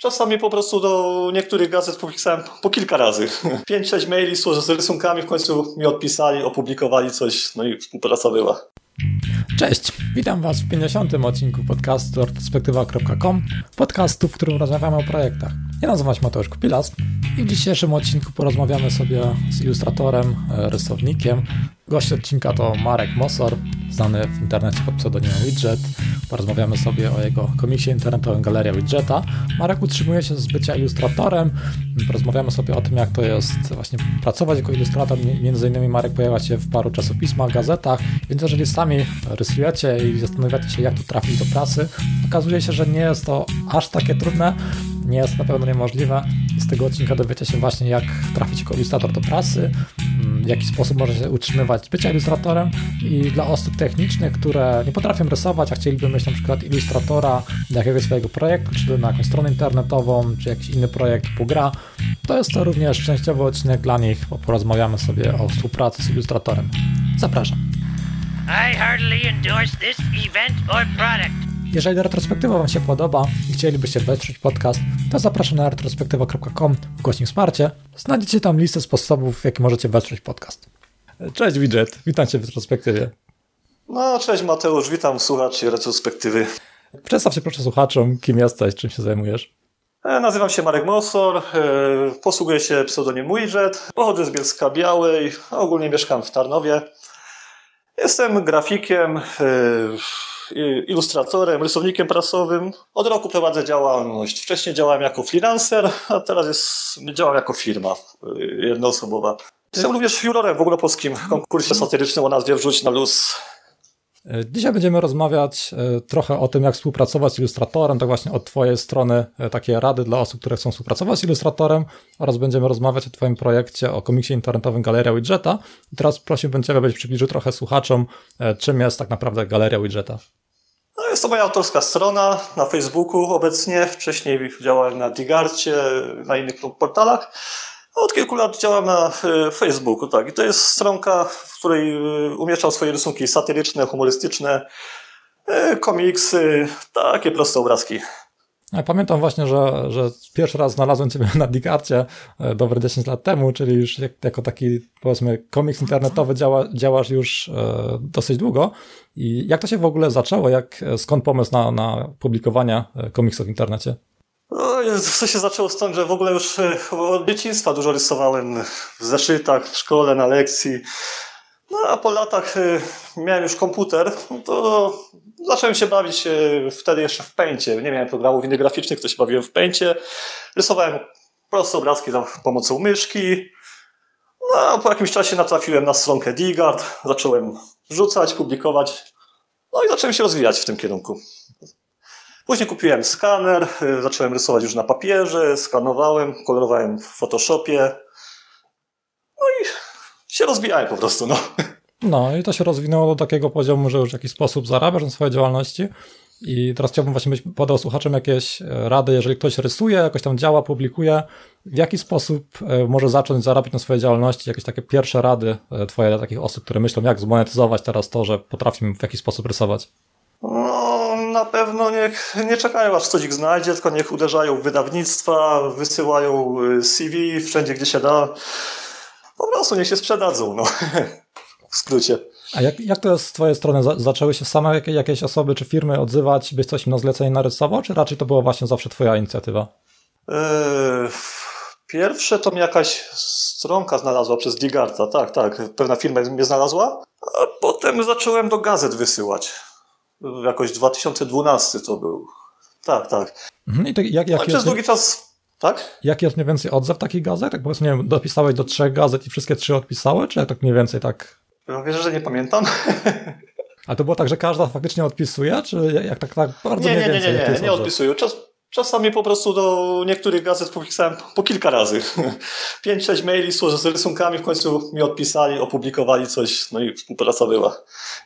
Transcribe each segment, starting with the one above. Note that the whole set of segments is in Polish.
Czasami po prostu do niektórych gazet podpisałem po kilka razy. Pięć, sześć maili z rysunkami, w końcu mi odpisali, opublikowali coś, no i współpraca była. Cześć, witam Was w 50. odcinku podcastu retrospektywa.com, podcastu, w którym rozmawiamy o projektach. Ja nazywam się Mateusz Kupilas i w dzisiejszym odcinku porozmawiamy sobie z ilustratorem, e, rysownikiem. Gość odcinka to Marek Mosor, znany w internecie pod pseudonimem Widget. Porozmawiamy sobie o jego komiksie internetowym Galeria Widgeta. Marek utrzymuje się z bycia ilustratorem. Porozmawiamy sobie o tym, jak to jest właśnie pracować jako ilustrator. Między innymi Marek pojawia się w paru czasopismach, gazetach, więc jeżeli sami rysujecie i zastanawiacie się, jak tu trafić do pracy, okazuje się, że nie jest to aż takie trudne nie jest na pewno niemożliwe. Z tego odcinka dowiecie się właśnie, jak trafić jako ilustrator do pracy, mm, w jaki sposób może się utrzymywać bycia ilustratorem i dla osób technicznych, które nie potrafią rysować, a chcieliby mieć na przykład ilustratora do jakiegoś swojego projektu, czy na jakąś stronę internetową, czy jakiś inny projekt typu gra, to jest to również częściowy odcinek dla nich, bo porozmawiamy sobie o współpracy z ilustratorem. Zapraszam. I heartily endorse this event or product. Jeżeli retrospektywa Wam się podoba i chcielibyście wesprzeć podcast, to zapraszam na retrospektywa.com ukośnik wsparcie. Znajdziecie tam listę sposobów, w jaki możecie wesprzeć podcast. Cześć Widget, witam Cię w retrospektywie. No, cześć Mateusz, witam słuchaczy retrospektywy. Przedstaw się proszę słuchaczom, kim jesteś, czym się zajmujesz. E, nazywam się Marek Mosor, e, posługuję się pseudonim Widget, pochodzę z Bielska Białej, a ogólnie mieszkam w Tarnowie. Jestem grafikiem, e, ilustratorem, rysownikiem prasowym. Od roku prowadzę działalność. Wcześniej działałem jako freelancer, a teraz jest, działam jako firma jednoosobowa. Jestem również jurorem w ogólnopolskim konkursie satyrycznym o nazwie Wrzuć na luz. Dzisiaj będziemy rozmawiać trochę o tym, jak współpracować z ilustratorem, tak właśnie od Twojej strony takie rady dla osób, które chcą współpracować z ilustratorem oraz będziemy rozmawiać o Twoim projekcie, o komiksie internetowym Galeria Widgeta. I teraz prosiłbym Ciebie, byś przybliżył trochę słuchaczom, czym jest tak naprawdę Galeria Widgeta. Jest to moja autorska strona na Facebooku obecnie. Wcześniej działałem na Digarcie, na innych portalach. Od kilku lat działam na e, Facebooku, tak. I to jest stronka, w której e, umieszczam swoje rysunki satyryczne, humorystyczne, e, komiksy, takie proste obrazki. Ja pamiętam właśnie, że, że pierwszy raz znalazłem Ciebie na Digarcie dobre 10 lat temu, czyli już jako taki, powiedzmy, komiks internetowy działa, działasz już e, dosyć długo. I jak to się w ogóle zaczęło? Jak, skąd pomysł na, na publikowanie komiksów w internecie? No, to się zaczęło stąd, że w ogóle już e, od dzieciństwa dużo rysowałem w zeszytach, w szkole, na lekcji. No a po latach e, miałem już komputer, to zacząłem się bawić e, wtedy jeszcze w pęcie. Nie miałem programów innych graficznych, to się bawiłem w pęcie. Rysowałem proste obrazki za pomocą myszki. No a po jakimś czasie natrafiłem na stronkę Digard, zacząłem rzucać, publikować. No i zacząłem się rozwijać w tym kierunku. Później kupiłem skaner, y, zacząłem rysować już na papierze, skanowałem, kolorowałem w Photoshopie. Się rozwijałem po prostu, no. No i to się rozwinęło do takiego poziomu, że już w jakiś sposób zarabiasz na swojej działalności. I teraz chciałbym właśnie być podał słuchaczom jakieś e, rady, jeżeli ktoś rysuje, jakoś tam działa, publikuje, w jaki sposób e, może zacząć zarabiać na swojej działalności, jakieś takie pierwsze rady e, twoje dla takich osób, które myślą, jak zmonetyzować teraz to, że potrafimy w jakiś sposób rysować? No, na pewno niech nie czekają, aż coś ich znajdzie, tylko niech uderzają w wydawnictwa, wysyłają CV wszędzie, gdzie się da. Po prostu niech się sprzedadzą, no. w skrócie. A jak, jak to jest z twojej strony? Zaczęły się same jakieś osoby czy firmy odzywać, byś coś im na zlecenie narysował, czy raczej to była właśnie zawsze twoja inicjatywa? Yy, pierwsze to mi jakaś stronka znalazła przez Digarta, tak, tak. Pewna firma mnie znalazła, a potem zacząłem do gazet wysyłać jakoś 2012 to był. Tak, tak. Mhm, I to jak, jak no, przez długi czas, tak? Jaki jest mniej więcej odzew takich gazet? Tak powiedzmy, nie wiem, dopisałeś do trzech gazet i wszystkie trzy odpisały, czy tak mniej więcej tak? No, wiesz, że nie pamiętam. A to było tak, że każda faktycznie odpisuje, czy jak tak, tak bardzo nie, nie, nie, nie, nie, nie, nie odpisują. Czas, Czasami po prostu do niektórych gazet podpisałem po kilka razy. Pięć, sześć maili z rysunkami, w końcu mi odpisali, opublikowali coś, no i współpraca była.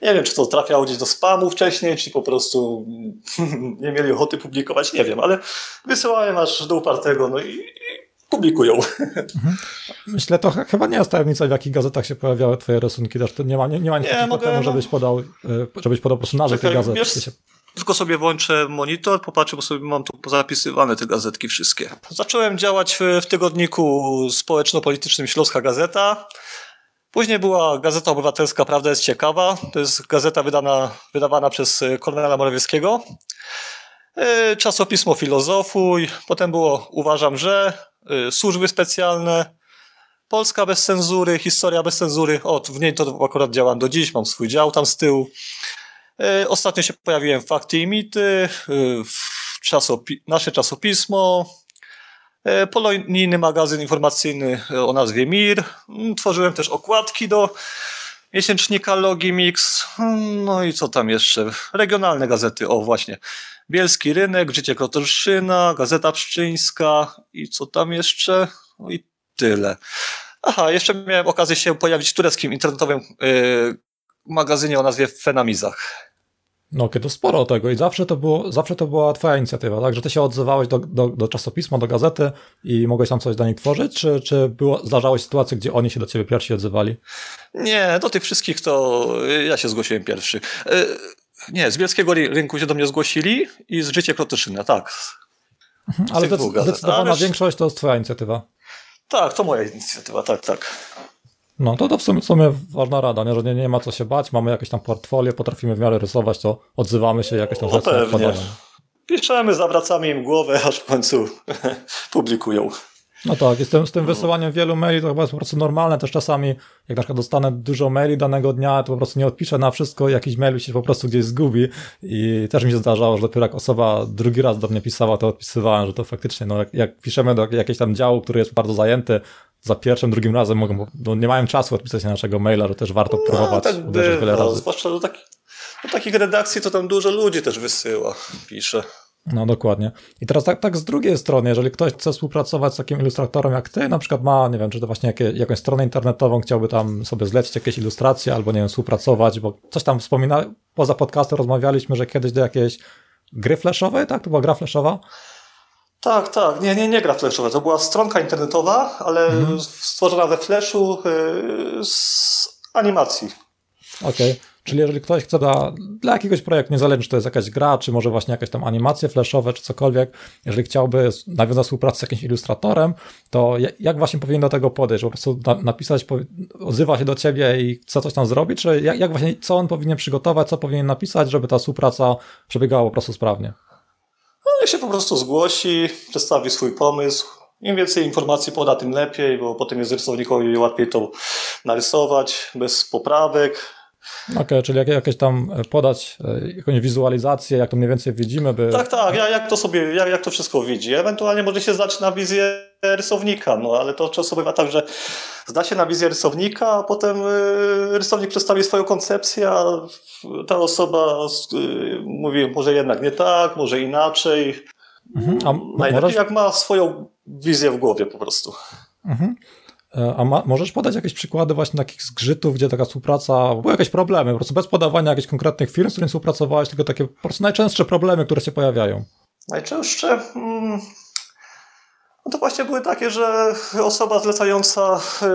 Nie wiem, czy to trafiało gdzieś do spamu wcześniej, czy po prostu nie mieli ochoty publikować, nie wiem, ale wysyłałem aż do upartego, no i, publikują. Mhm. Myślę, to chyba nie jest tajemnica, w jakich gazetach się pojawiały twoje rysunki, też nie ma, nie, nie ma nic nie, mogę, temu, żebyś podał, e, żebyś podał po prostu nazwę tej gazety. Wiesz, tylko sobie włączę monitor, popatrzę, bo sobie mam tu pozapisywane te gazetki wszystkie. Zacząłem działać w, w tygodniku społeczno-politycznym Śląska Gazeta. Później była Gazeta Obywatelska Prawda jest ciekawa. To jest gazeta wydana, wydawana przez Kornela Morawieckiego. E, czasopismo Filozofuj. Potem było Uważam, że e, służby specjalne. Polska bez cenzury, historia bez cenzury. O, w niej to akurat działam do dziś, mam swój dział tam z tyłu. E, ostatnio się pojawiłem Fakty i Mity, w czasopi nasze czasopismo, polonijny magazyn informacyjny o nazwie MIR. Mm, tworzyłem też okładki do miesięcznika Logi Mix. Mm, no i co tam jeszcze? Regionalne gazety, o właśnie. Bielski Rynek, Życie Krotoszyna, Gazeta Pszczyńska i co tam jeszcze? No i tyle. Aha, jeszcze miałem okazję się pojawić w tureckim internetowym magazynie o nazwie Fenamizach. No, kiedy sporo tego i zawsze to, było, zawsze to była twoja inicjatywa, tak? Że ty się odzywałeś do, do, do czasopisma, do gazety i mogłeś tam coś dla nich tworzyć, czy, czy było, zdarzały sytuacje, gdzie oni się do ciebie pierwsi odzywali? Nie, do tych wszystkich to ja się zgłosiłem pierwszy. Yy, nie, z Bielskiego Rynku się do mnie zgłosili i z Życie Krotyszyna, tak. Mhm, ale zdecydowana większość to jest twoja inicjatywa. Tak, to moja inicjatywa, tak, tak. No to, to w, sumie, w sumie ważna rada, nie? że nie, nie ma co się bać, mamy jakieś tam portfolio, potrafimy w miarę rysować, to odzywamy się jakieś tam no, rzeczy wpadają. Piszemy, zawracamy im głowę, aż w końcu publikują. No tak, jestem z tym wysyłaniem wielu maili, to chyba jest po prostu normalne. Też czasami, jak na przykład dostanę dużo maili danego dnia, to po prostu nie odpiszę na wszystko, jakiś mail się po prostu gdzieś zgubi. I też mi się zdarzało, że dopiero jak osoba drugi raz do mnie pisała, to odpisywałem, że to faktycznie, no jak, jak piszemy do jakiegoś tam działu, który jest bardzo zajęty, za pierwszym, drugim razem mogą, no nie mają czasu odpisać na naszego maila, że też warto no, próbować tak by, wiele razy. Zwłaszcza do, taki, do takich redakcji to tam dużo ludzi też wysyła, pisze. No dokładnie. I teraz tak, tak z drugiej strony, jeżeli ktoś chce współpracować z takim ilustratorem jak ty, na przykład ma, nie wiem, czy to właśnie jakie, jakąś stronę internetową, chciałby tam sobie zlecić jakieś ilustracje albo, nie wiem, współpracować, bo coś tam wspomina, poza podcastem rozmawialiśmy, że kiedyś do jakiejś gry flashowej, tak? To była gra flashowa? Tak, tak. Nie, nie, nie gra flashowa. To była stronka internetowa, ale mhm. stworzona we flashu yy, z animacji. Okej. Okay. Czyli jeżeli ktoś chce dla, dla jakiegoś projektu, niezależnie czy to jest jakaś gra, czy może właśnie jakaś tam animacje flashowe, czy cokolwiek, jeżeli chciałby nawiązać współpracę z jakimś ilustratorem, to jak właśnie powinien do tego podejść? Po prostu napisać, odzywa się do ciebie i chce coś tam zrobić, czy jak, jak właśnie, co on powinien przygotować, co powinien napisać, żeby ta współpraca przebiegała po prostu sprawnie? No, niech się po prostu zgłosi, przedstawi swój pomysł, im więcej informacji poda, tym lepiej, bo potem jest rysownikowi łatwiej to narysować bez poprawek. Okej, okay, czyli jak, jakieś tam e, podać e, jakąś wizualizację, jak to mniej więcej widzimy, by... Tak, tak, jak, jak to sobie, jak, jak to wszystko widzi. Ewentualnie może się zdać na wizję rysownika, no ale to często bywa tak, że zda się na wizję rysownika, a potem e, rysownik przedstawi swoją koncepcję, a ta osoba mówi może jednak nie tak, może inaczej. Mhm, a Najlepiej jak ma swoją wizję w głowie po prostu. Mhm. E, a ma, możesz podać jakieś przykłady właśnie takich zgrzytów, gdzie taka współpraca, były jakieś problemy, po prostu bez podawania jakichś konkretnych firm, z którymi współpracowałeś, tylko takie po prostu najczęstsze problemy, które się pojawiają? Najczęstsze? Hmm. No to właśnie były takie, że osoba zlecająca e,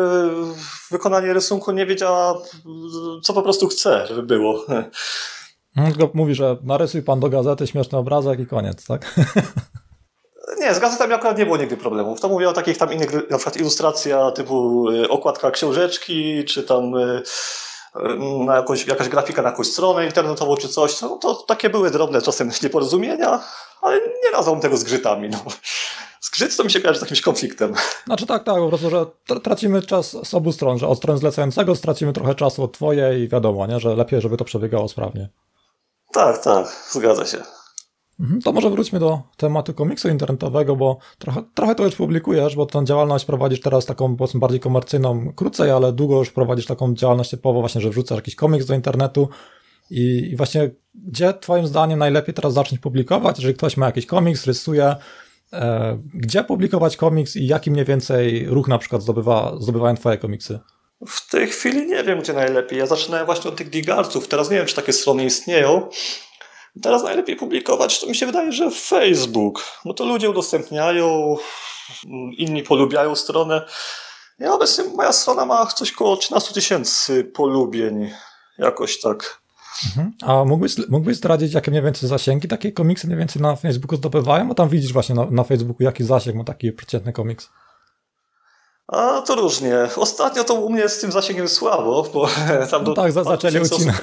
wykonanie rysunku nie wiedziała, co po prostu chce, żeby było. Tylko mówi, że narysuj pan do gazety śmieszny obrazek i koniec, tak? Nie, z gazetami akurat nie było nigdy problemów. To mówię o takich tam innych, na przykład ilustracja typu y, okładka książeczki, czy tam y, y, na jakąś, jakaś grafika na jakąś stronę internetową czy coś. No, to takie były drobne czasem nieporozumienia, ale nie razem tego z grzytami. No. Zgrzyt to mi się kojarzy z jakimś konfliktem. Znaczy tak, tak, po prostu, że tracimy czas z obu stron, że od strony zlecającego stracimy trochę czasu od twojej i wiadomo, nie, że lepiej, żeby to przebiegało sprawnie. Tak, tak, zgadza się. Mhm, to może wróćmy do tematu komiksu internetowego, bo trochę, trochę to już publikujesz, bo tę działalność prowadzisz teraz taką powiedzmy bardziej komercyjną, krócej, ale długo już prowadzisz taką działalność typowo właśnie, że wrzucasz jakiś komiks do internetu i, i właśnie gdzie twoim zdaniem najlepiej teraz zacząć publikować, jeżeli ktoś ma jakiś komiks, rysuje, e, gdzie publikować komiks i jaki mniej więcej ruch na przykład zdobywa, zdobywają twoje komiksy? W tej chwili nie wiem, gdzie najlepiej. Ja zaczynałem właśnie od tych digarców. Teraz nie wiem, czy takie strony istnieją, Teraz najlepiej publikować, to mi się wydaje, że Facebook, bo to ludzie udostępniają, inni polubiają stronę. Ja obecnie moja strona ma coś około 13 tysięcy polubień, jakoś tak. Mhm. A mógłbyś, mógłbyś zdradzić, jakie mniej więcej zasięgi takie komiksy mniej więcej na Facebooku zdobywają? Bo tam widzisz właśnie na, na Facebooku, jaki zasięg ma taki przeciętny komiks. A to różnie. Ostatnio to u mnie z tym zasięgiem słabo, bo tam no tak, za, zaczęli ucinać.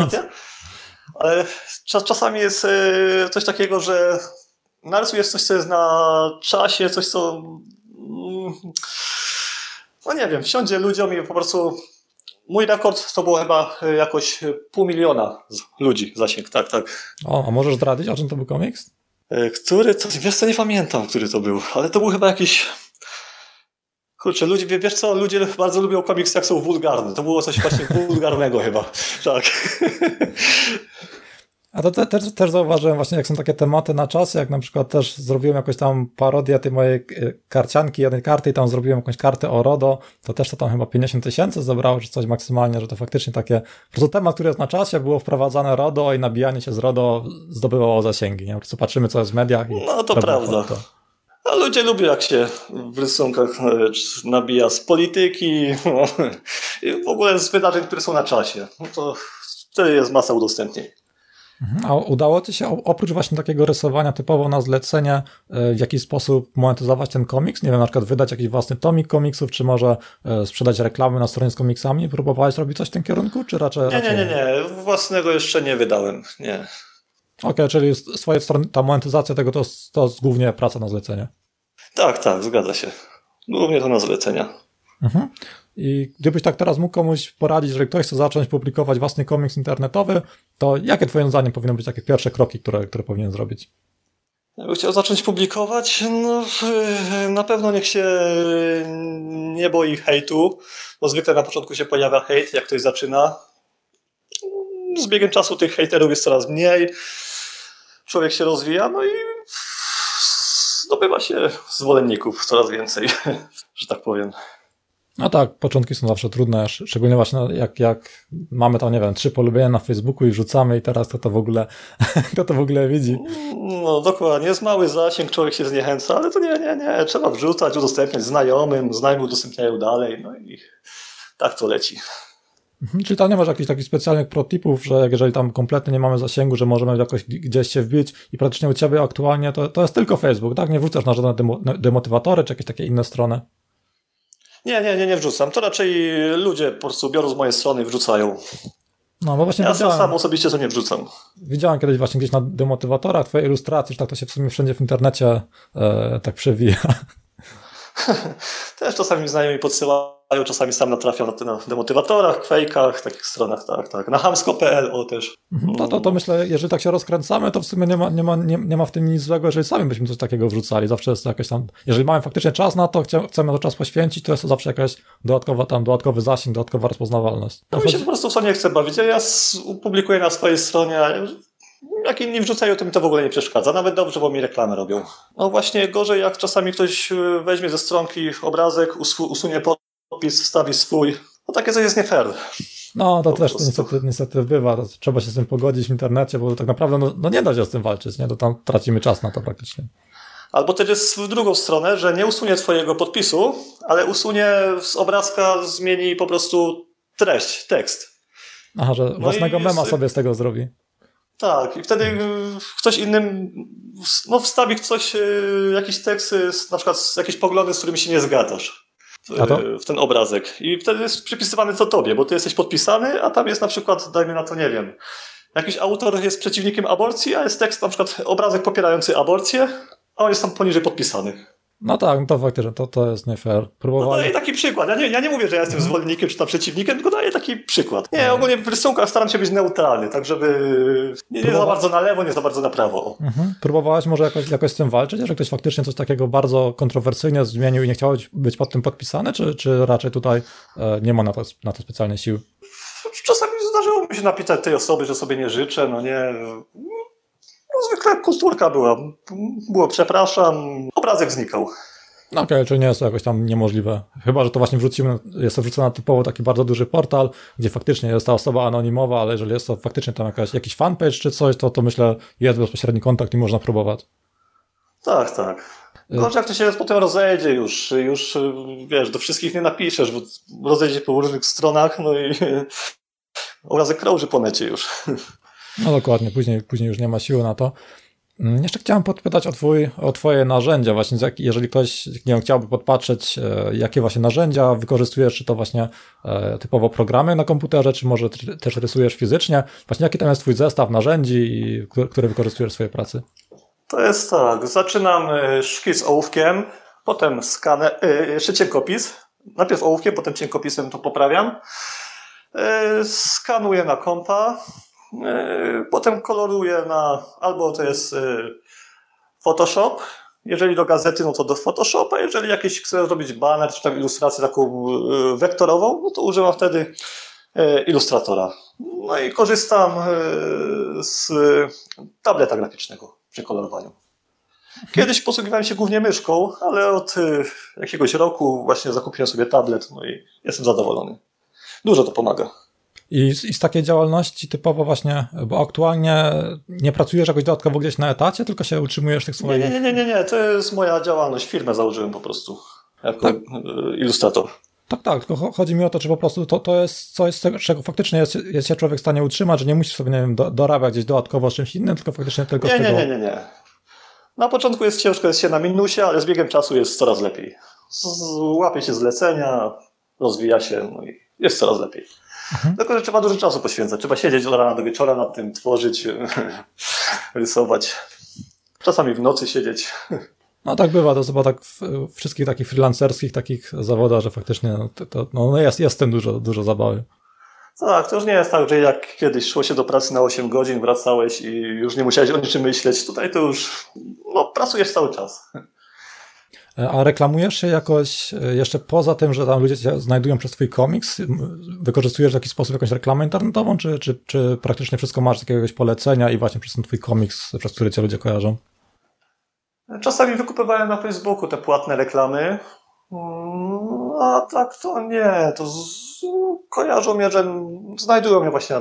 Ale czas, czasami jest e, coś takiego, że narysujesz coś, co jest na czasie, coś, co mm, no nie wiem, wsiądzie ludziom i po prostu mój rekord to było chyba e, jakoś pół miliona ludzi zasięg, tak, tak. O, a możesz zdradzić, o czym to był komiks? E, który, to, wiesz co, nie pamiętam, który to był, ale to był chyba jakiś Kurczę, ludzie, wiesz co, ludzie bardzo lubią komiksy, jak są wulgarne. To było coś właśnie wulgarnego chyba. Tak. A to te, też, też zauważyłem właśnie, jak są takie tematy na czas, jak na przykład też zrobiłem jakąś tam parodię tej mojej e, karcianki, jednej karty i tam zrobiłem jakąś kartę o RODO, to też to tam chyba 50 tysięcy zebrało, czy coś maksymalnie, że to faktycznie takie, po prostu temat, który jest na czasie, było wprowadzane RODO i nabijanie się z RODO zdobywało zasięgi, nie? Po prostu patrzymy, co jest w mediach. I no to prawda. To. A ludzie lubią, jak się w rysunkach e, nabija z polityki no, i w ogóle z wydarzeń, które są na czasie. No to wtedy jest masa udostępnień. Mhm. A udało Ci się oprócz właśnie takiego rysowania typowo na zlecenie e, w jakiś sposób monetyzować ten komiks? Nie wiem, na przykład wydać jakiś własny tomik komiksów, czy może e, sprzedać reklamy na stronie z komiksami? Próbowałeś robić coś w tym kierunku, czy raczej... Nie, nie, nie, nie. Własnego jeszcze nie wydałem, nie. Okej, okay, czyli z swojej strony ta monetyzacja tego to, to jest głównie praca na zlecenie. Tak, tak, zgadza się. Głównie to na zlecenia. Mhm. I gdybyś tak teraz mógł komuś poradzić, że ktoś chce zacząć publikować własny komiks internetowy, to jakie twoim zdaniem powinny być takie pierwsze kroki, które, które powinien zrobić? Jakby chciał zacząć publikować, no na pewno niech się nie boi hejtu, bo zwykle na początku się pojawia hejt, jak ktoś zaczyna. Z biegiem czasu tych hejterów jest coraz mniej, człowiek się rozwija, no i zdobywa się zwolenników coraz więcej, że tak powiem. No tak, początki są zawsze trudne, szczególnie właśnie jak, jak mamy tam, nie wiem, trzy polubienia na Facebooku i wrzucamy i teraz to to w ogóle, to to w ogóle widzi. No dokładnie, jest mały zasięg, człowiek się zniechęca, ale to nie, nie, nie, trzeba wrzucać, udostępniać znajomym, znajomi udostępniają dalej, no i tak to leci. Mhm, czyli tam nie masz jakichś takich specjalnych protipów, że jeżeli tam kompletnie nie mamy zasięgu, że możemy jakoś gdzieś się wbić i praktycznie u ciebie aktualnie to, to jest tylko Facebook, tak? Nie wrzucasz na żadne demotywatory czy jakieś takie inne strony? Nie, nie, nie, nie wrzucam. To raczej ludzie po prostu biorą z mojej strony i wrzucają. No, bo właśnie ja widziałem, sam osobiście to nie wrzucam. Widziałem kiedyś właśnie gdzieś na demotywatorach twoje ilustracje, że tak to się w sumie wszędzie w internecie e, tak przewija. Też czasami znajomi podsyłają, czasami sam natrafiam na, na demotywatorach, kwejkach, takich stronach, tak, tak. Na hamsko.pl o też. Mhm. No to, to myślę, jeżeli tak się rozkręcamy, to w sumie nie ma, nie, ma, nie, nie ma w tym nic złego, jeżeli sami byśmy coś takiego wrzucali. Zawsze jest jakieś tam, jeżeli mamy faktycznie czas na to, chcemy to czas poświęcić, to jest to zawsze jakaś dodatkowa tam, dodatkowy zasięg, dodatkowa rozpoznawalność. No mi się po prostu w co nie chce bawić. Ja publikuję na swojej stronie, jak inni wrzucają, to mi to w ogóle nie przeszkadza. Nawet dobrze, bo mi reklamy robią. No właśnie gorzej, jak czasami ktoś y, weźmie ze stronki obrazek, usunie podpis, wstawi swój. No takie coś jest nie fair. No, to po też niestety, niestety bywa. trzeba się z tym pogodzić w internecie, bo tak naprawdę no, no, nie da się z tym walczyć, nie? To tam tracimy czas na to praktycznie. Albo też jest w drugą stronę, że nie usunie twojego podpisu, ale usunie z obrazka, zmieni po prostu treść, tekst. Aha, że no własnego mema sobie z tego zrobi. Tak, i wtedy ktoś innym no, wstawi coś, e, jakiś tekst, na przykład jakieś poglądy, z którymi się nie zgadzasz w ten obrazek. I wtedy jest przypisywany to tobie, bo ty jesteś podpisany, a tam jest na przykład, dajmy na to, nie wiem, jakiś autor jest przeciwnikiem aborcji, a jest tekst, na przykład obrazek popierający aborcję, a on jest tam poniżej podpisany. No tak, no to faktycznie, to, to jest nie fair. Próbowali... No daję taki przykład. Ja nie, ja nie mówię, że ja jestem zwolennikiem czy tam przeciwnikiem, tylko daję taki przykład. Nie, ogólnie w rysunkach staram się być neutralny, tak żeby nie, nie za bardzo na lewo, nie za bardzo na prawo. Mhm. Próbowałeś może jakoś, jakoś z tym walczyć, że ktoś faktycznie coś takiego bardzo kontrowersyjnie zmienił i nie chciałeś być pod tym podpisany, czy, czy raczej tutaj e, nie ma na to, na to sił? Czasami zdarzyło mi się napisać tej osoby, że sobie nie życzę, no nie no, zwykle kulturka była. Było przepraszam, obrazek znikał. No okej, okay, czyli nie jest to jakoś tam niemożliwe. Chyba, że to właśnie wrzucimy, jest to wrzucone na typowo taki bardzo duży portal, gdzie faktycznie jest ta osoba anonimowa, ale jeżeli jest to faktycznie tam jakaś, jakiś fanpage czy coś, to, to myślę jest bezpośredni kontakt i można próbować. Tak, tak. Y- Gorzej jak to się potem rozejdzie już, już wiesz, do wszystkich nie napiszesz, bo rozejdzie po różnych stronach, no i obrazek krąży po necie już. No dokładnie, później, później już nie ma siły na to. Mm, jeszcze chciałem podpytać o, twój, o Twoje narzędzia, właśnie jeżeli ktoś nie wiem, chciałby podpatrzeć, e, jakie właśnie narzędzia wykorzystujesz, czy to właśnie e, typowo programy na komputerze, czy może też rysujesz fizycznie, właśnie jaki tam jest Twój zestaw narzędzi, które wykorzystujesz w swojej pracy? To jest tak, zaczynam e, szkic ołówkiem, potem skaner, jeszcze cienkopis, najpierw ołówkiem, potem cienkopisem to poprawiam, skanuję na kompa, potem koloruję na albo to jest e, Photoshop. Jeżeli do gazety, no to do Photoshopa. Jeżeli jakiś chcę zrobić banner czy tam ilustrację taką e, wektorową, no to używam wtedy ilustratora. No i korzystam z tableta graficznego przy kolorowaniu. Kiedyś posługiwałem się głównie myszką, ale od jakiegoś roku właśnie zakupiłem sobie tablet, no i jestem zadowolony. Dużo to pomaga. I z, I z takiej działalności typowo właśnie, bo aktualnie nie pracujesz jakoś dodatkowo gdzieś na etacie, tylko się utrzymujesz tych swoich... Nie, nie, nie, nie, nie, to jest moja działalność. Firmę założyłem po prostu jako tak. E, ilustrator. Tak, tak, tylko chodzi mi o to, czy po prostu to, to jest coś, czego faktycznie jest, jest się człowiek w stanie utrzymać, że nie musisz sobie, nie wiem, do, dorabiać gdzieś dodatkowo z czymś innym, tylko faktycznie tylko nie, z tego... Nie, nie, nie, nie. Na początku jest ciężko, jest się na minusie, ale z biegiem czasu jest coraz lepiej. Łapie się zlecenia, rozwija się, no i jest coraz lepiej. Mhm. Tylko, że trzeba dużo czasu poświęcać. Trzeba siedzieć od rana do wieczora nad tym, tworzyć, rysować. Czasami w nocy siedzieć. No tak bywa, to chyba tak w wszystkich takich freelancerskich takich zawodach, że faktycznie no, to, to, no jest, jest w tym dużo, dużo zabawy. Tak, to już nie jest tak, że jak kiedyś szło się do pracy na 8 godzin, wracałeś i już nie musiałeś o niczym myśleć. Tutaj to już no, pracujesz cały czas. A reklamujesz się jakoś e, jeszcze poza tym, że tam ludzie cię znajdują przez twój komiks? Wykorzystujesz w jakiś sposób jakąś reklamę internetową, czy, czy, czy praktycznie wszystko masz z jakiegoś polecenia i właśnie przez ten twój komiks, przez który cię ludzie kojarzą? Czasami wykupywałem na Facebooku te płatne reklamy, mm, a tak to nie, to z... kojarzą mnie, że znajdują mnie właśnie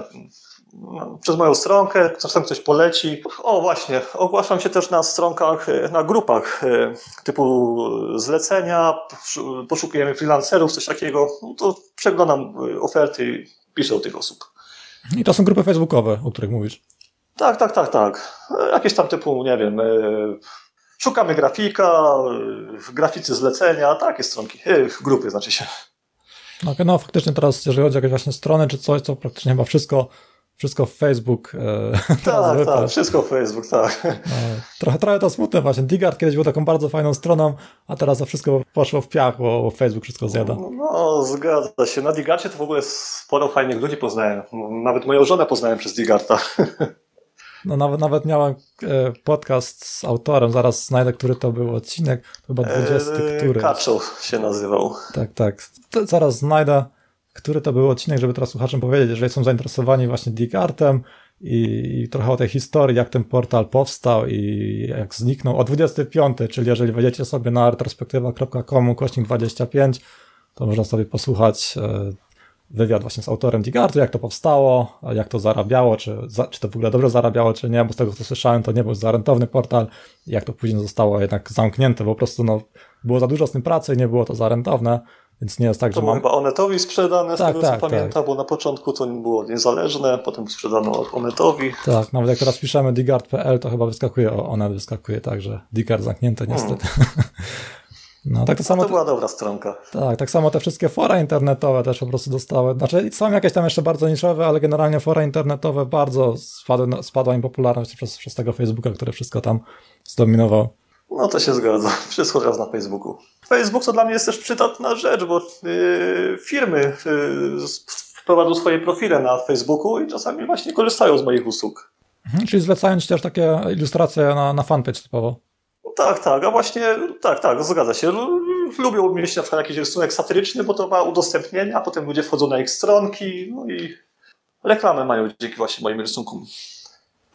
przez moją stronkę, czasem ktoś poleci. O właśnie, ogłaszam się też na stronkach, na grupach e, typu zlecenia, poszukujemy freelancerów, coś takiego. No to przeglądam e, oferty i piszę o tych osób. I to są grupy facebookowe, o których mówisz? Tak, tak, tak, tak. E, jakieś tam typu, nie wiem, szukamy grafika, graficy zlecenia, takie stronki, grupy znaczy się. No, no faktycznie teraz, jeżeli chodzi o jakieś właśnie strony czy coś, to praktycznie chyba wszystko wszystko w Facebook. E, tak, tak, wszystko w Facebook, tak. No, trochę, trochę to smutne właśnie. Digard kiedyś był taką bardzo fajną stroną, a teraz to wszystko poszło w piach, bo Facebook wszystko zjada. No, no zgadza się. Na Digarcie to w ogóle sporo fajnych ludzi poznałem. Nawet moją żonę poznałem przez Digarta. No nawet, nawet miałem e, podcast z autorem, zaraz znajdę, który to był odcinek, chyba 20 eee, który. Kaczo się nazywał. Tak, tak. Zaraz znajdę który to był odcinek, żeby teraz słuchaczom powiedzieć, jeżeli są zainteresowani właśnie Digartem i, i trochę o tej historii, jak ten portal powstał i jak zniknął o 25, czyli jeżeli wejdziecie sobie na retrospektywa.com kośnik 25, to można sobie posłuchać e, wywiad właśnie z autorem Digartu, jak to powstało, jak to zarabiało, czy, czy to w ogóle dobrze zarabiało, czy nie, bo z tego co słyszałem, to nie był za rentowny portal, jak to później zostało jednak zamknięte, bo po prostu no, było za dużo z tym pracy i nie było to za rentowne. Więc nie jest tak, to że mam... chyba Onetowi sprzedane, z tak, tego tak, co tak. pamiętam, bo na początku to było niezależne, potem sprzedano Onetowi. Tak, nawet jak teraz piszemy digard.pl, to chyba wyskakuje, o, Onet wyskakuje tak, że digard zamknięte hmm. niestety. Hmm. No, tak to, samo, to była dobra stronka. Tak, tak samo te wszystkie fora internetowe też po prostu dostały. Znaczy, są jakieś tam jeszcze bardzo niszowe, ale generalnie fora internetowe bardzo spadły, spadła im popularność przez, przez tego Facebooka, który wszystko tam zdominował. No to się zgadza. Wszystko teraz na Facebooku. Facebook to dla mnie jest też przydatna rzecz, bo yy, firmy yy, wprowadzą swoje profile na Facebooku i czasami właśnie korzystają z moich usług. Mhm, czyli zlecają ci też takie ilustracje na, na fanpage typowo. Tak, tak, a właśnie tak, tak, zgadza się. Lubią mieć na przykład jakiś rysunek satyryczny, bo to ma udostępnienia, potem ludzie wchodzą na ich stronki, no i reklamę mają dzięki właśnie moim rysunkom.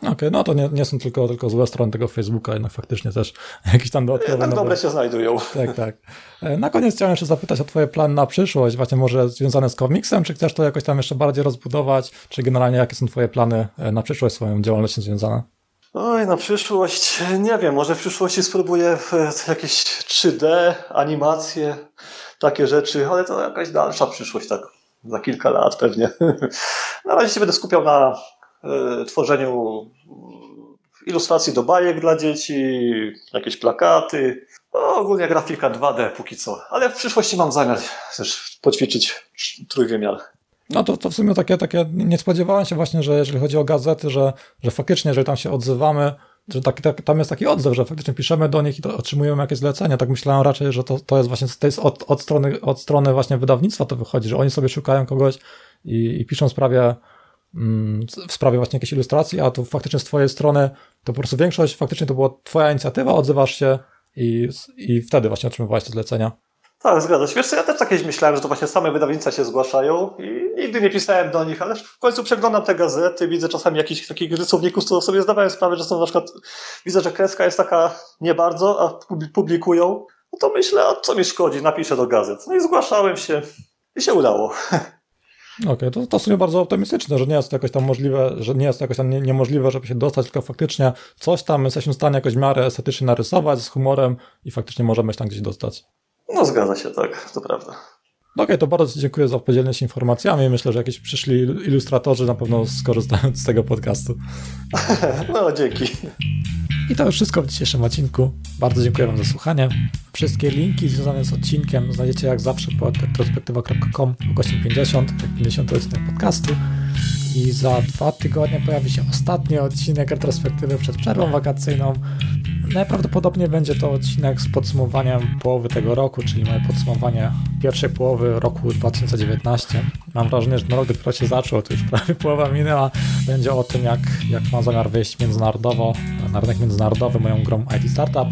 Okej, okay, no to nie, nie, są tylko, tylko złe strony tego Facebooka, jednak faktycznie też jakieś tam dodatkowe... Tak dobre się znajdują. Tak, tak. E, na koniec chciałem jeszcze zapytać o twoje plany na przyszłość, właśnie może związane z komiksem, czy chcesz to jakoś tam jeszcze bardziej rozbudować, czy generalnie jakie są twoje plany e, na przyszłość swoją działalnością związane? Oj, na przyszłość, nie wiem, może w przyszłości spróbuję jakieś 3D, animacje, takie rzeczy, ale to jakaś dalsza przyszłość, tak za kilka lat pewnie. Na razie się będę skupiał na tworzeniu ilustracji do bajek dla dzieci, jakieś plakaty. No, ogólnie grafika 2D póki co, ale w przyszłości mam zamiar też poćwiczyć trójwymiar. No to, to w sumie takie, takie, nie spodziewałem się właśnie, że jeżeli chodzi o gazety, że, że faktycznie, jeżeli tam się odzywamy, że taki, tak, tam jest taki odzew, że faktycznie piszemy do nich i otrzymujemy jakieś zlecenia. Tak myślałem raczej, że to, to jest właśnie to jest od, od, strony, od strony właśnie wydawnictwa to wychodzi, że oni sobie szukają kogoś i, i piszą w sprawie, w sprawie właśnie jakiejś ilustracji, a tu faktycznie z twojej strony to po prostu większość faktycznie to była twoja inicjatywa, odzywasz się i, i wtedy właśnie otrzymywałeś te zlecenia. Tak, zgadza się. Wiesz co, ja też tak kiedyś myślałem, że to właśnie same wydawnictwa się zgłaszają i nigdy nie pisałem do nich, ale w końcu przeglądam te gazety, widzę czasami jakichś takich rysowników, co sobie zdawałem sprawę, że są na przykład, widzę, że kreska jest taka nie bardzo, a publikują, no to myślę, a co mi szkodzi, napiszę do gazet. No i zgłaszałem się i się udało. Okej, okay, to, to w sumie bardzo optymistyczne, że nie jest to jakoś tam możliwe, że nie jest to jakoś tam nie, niemożliwe, żeby się dostać, tylko faktycznie coś tam jesteśmy w stanie jakoś w miarę estetycznie narysować z humorem i faktycznie możemy się tam gdzieś dostać. No zgadza się, tak, to prawda. No okay, to bardzo dziękuję za podzielenie się informacjami. Myślę, że jakieś przyszli ilustratorzy na pewno skorzystają z tego podcastu. no, dzięki. I to już wszystko w dzisiejszym odcinku. Bardzo dziękuję Wam za słuchanie. Wszystkie linki związane z odcinkiem znajdziecie jak zawsze pod retrospektywa.com ukośnik 50, 50 odcinek podcastu. I za dwa tygodnie pojawi się ostatni odcinek retrospektywy przed przerwą wakacyjną. Najprawdopodobniej będzie to odcinek z podsumowaniem połowy tego roku, czyli moje podsumowanie pierwszej połowy roku 2019. Mam wrażenie, że ten rok dopiero się zaczął, to już prawie połowa minęła. Będzie o tym, jak, jak mam zamiar wyjść międzynarodowo, na rynek międzynarodowy moją grą IT Startup.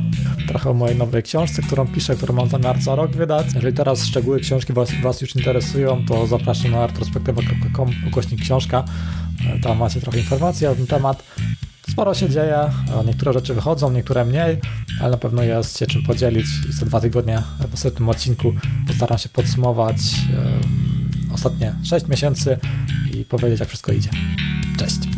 Trochę o mojej nowej książce, którą piszę, którą mam zamiar za rok wydać. Jeżeli teraz szczegóły książki Was, was już interesują, to zapraszam na retrospektywa.com ukośnik książka. Tam macie trochę informacji o tym temat sporo się dzieje, niektóre rzeczy wychodzą, niektóre mniej, ale na pewno jest się czym podzielić i za dwa tygodnie w następnym odcinku postaram się podsumować ostatnie 6 miesięcy i powiedzieć jak wszystko idzie. Cześć!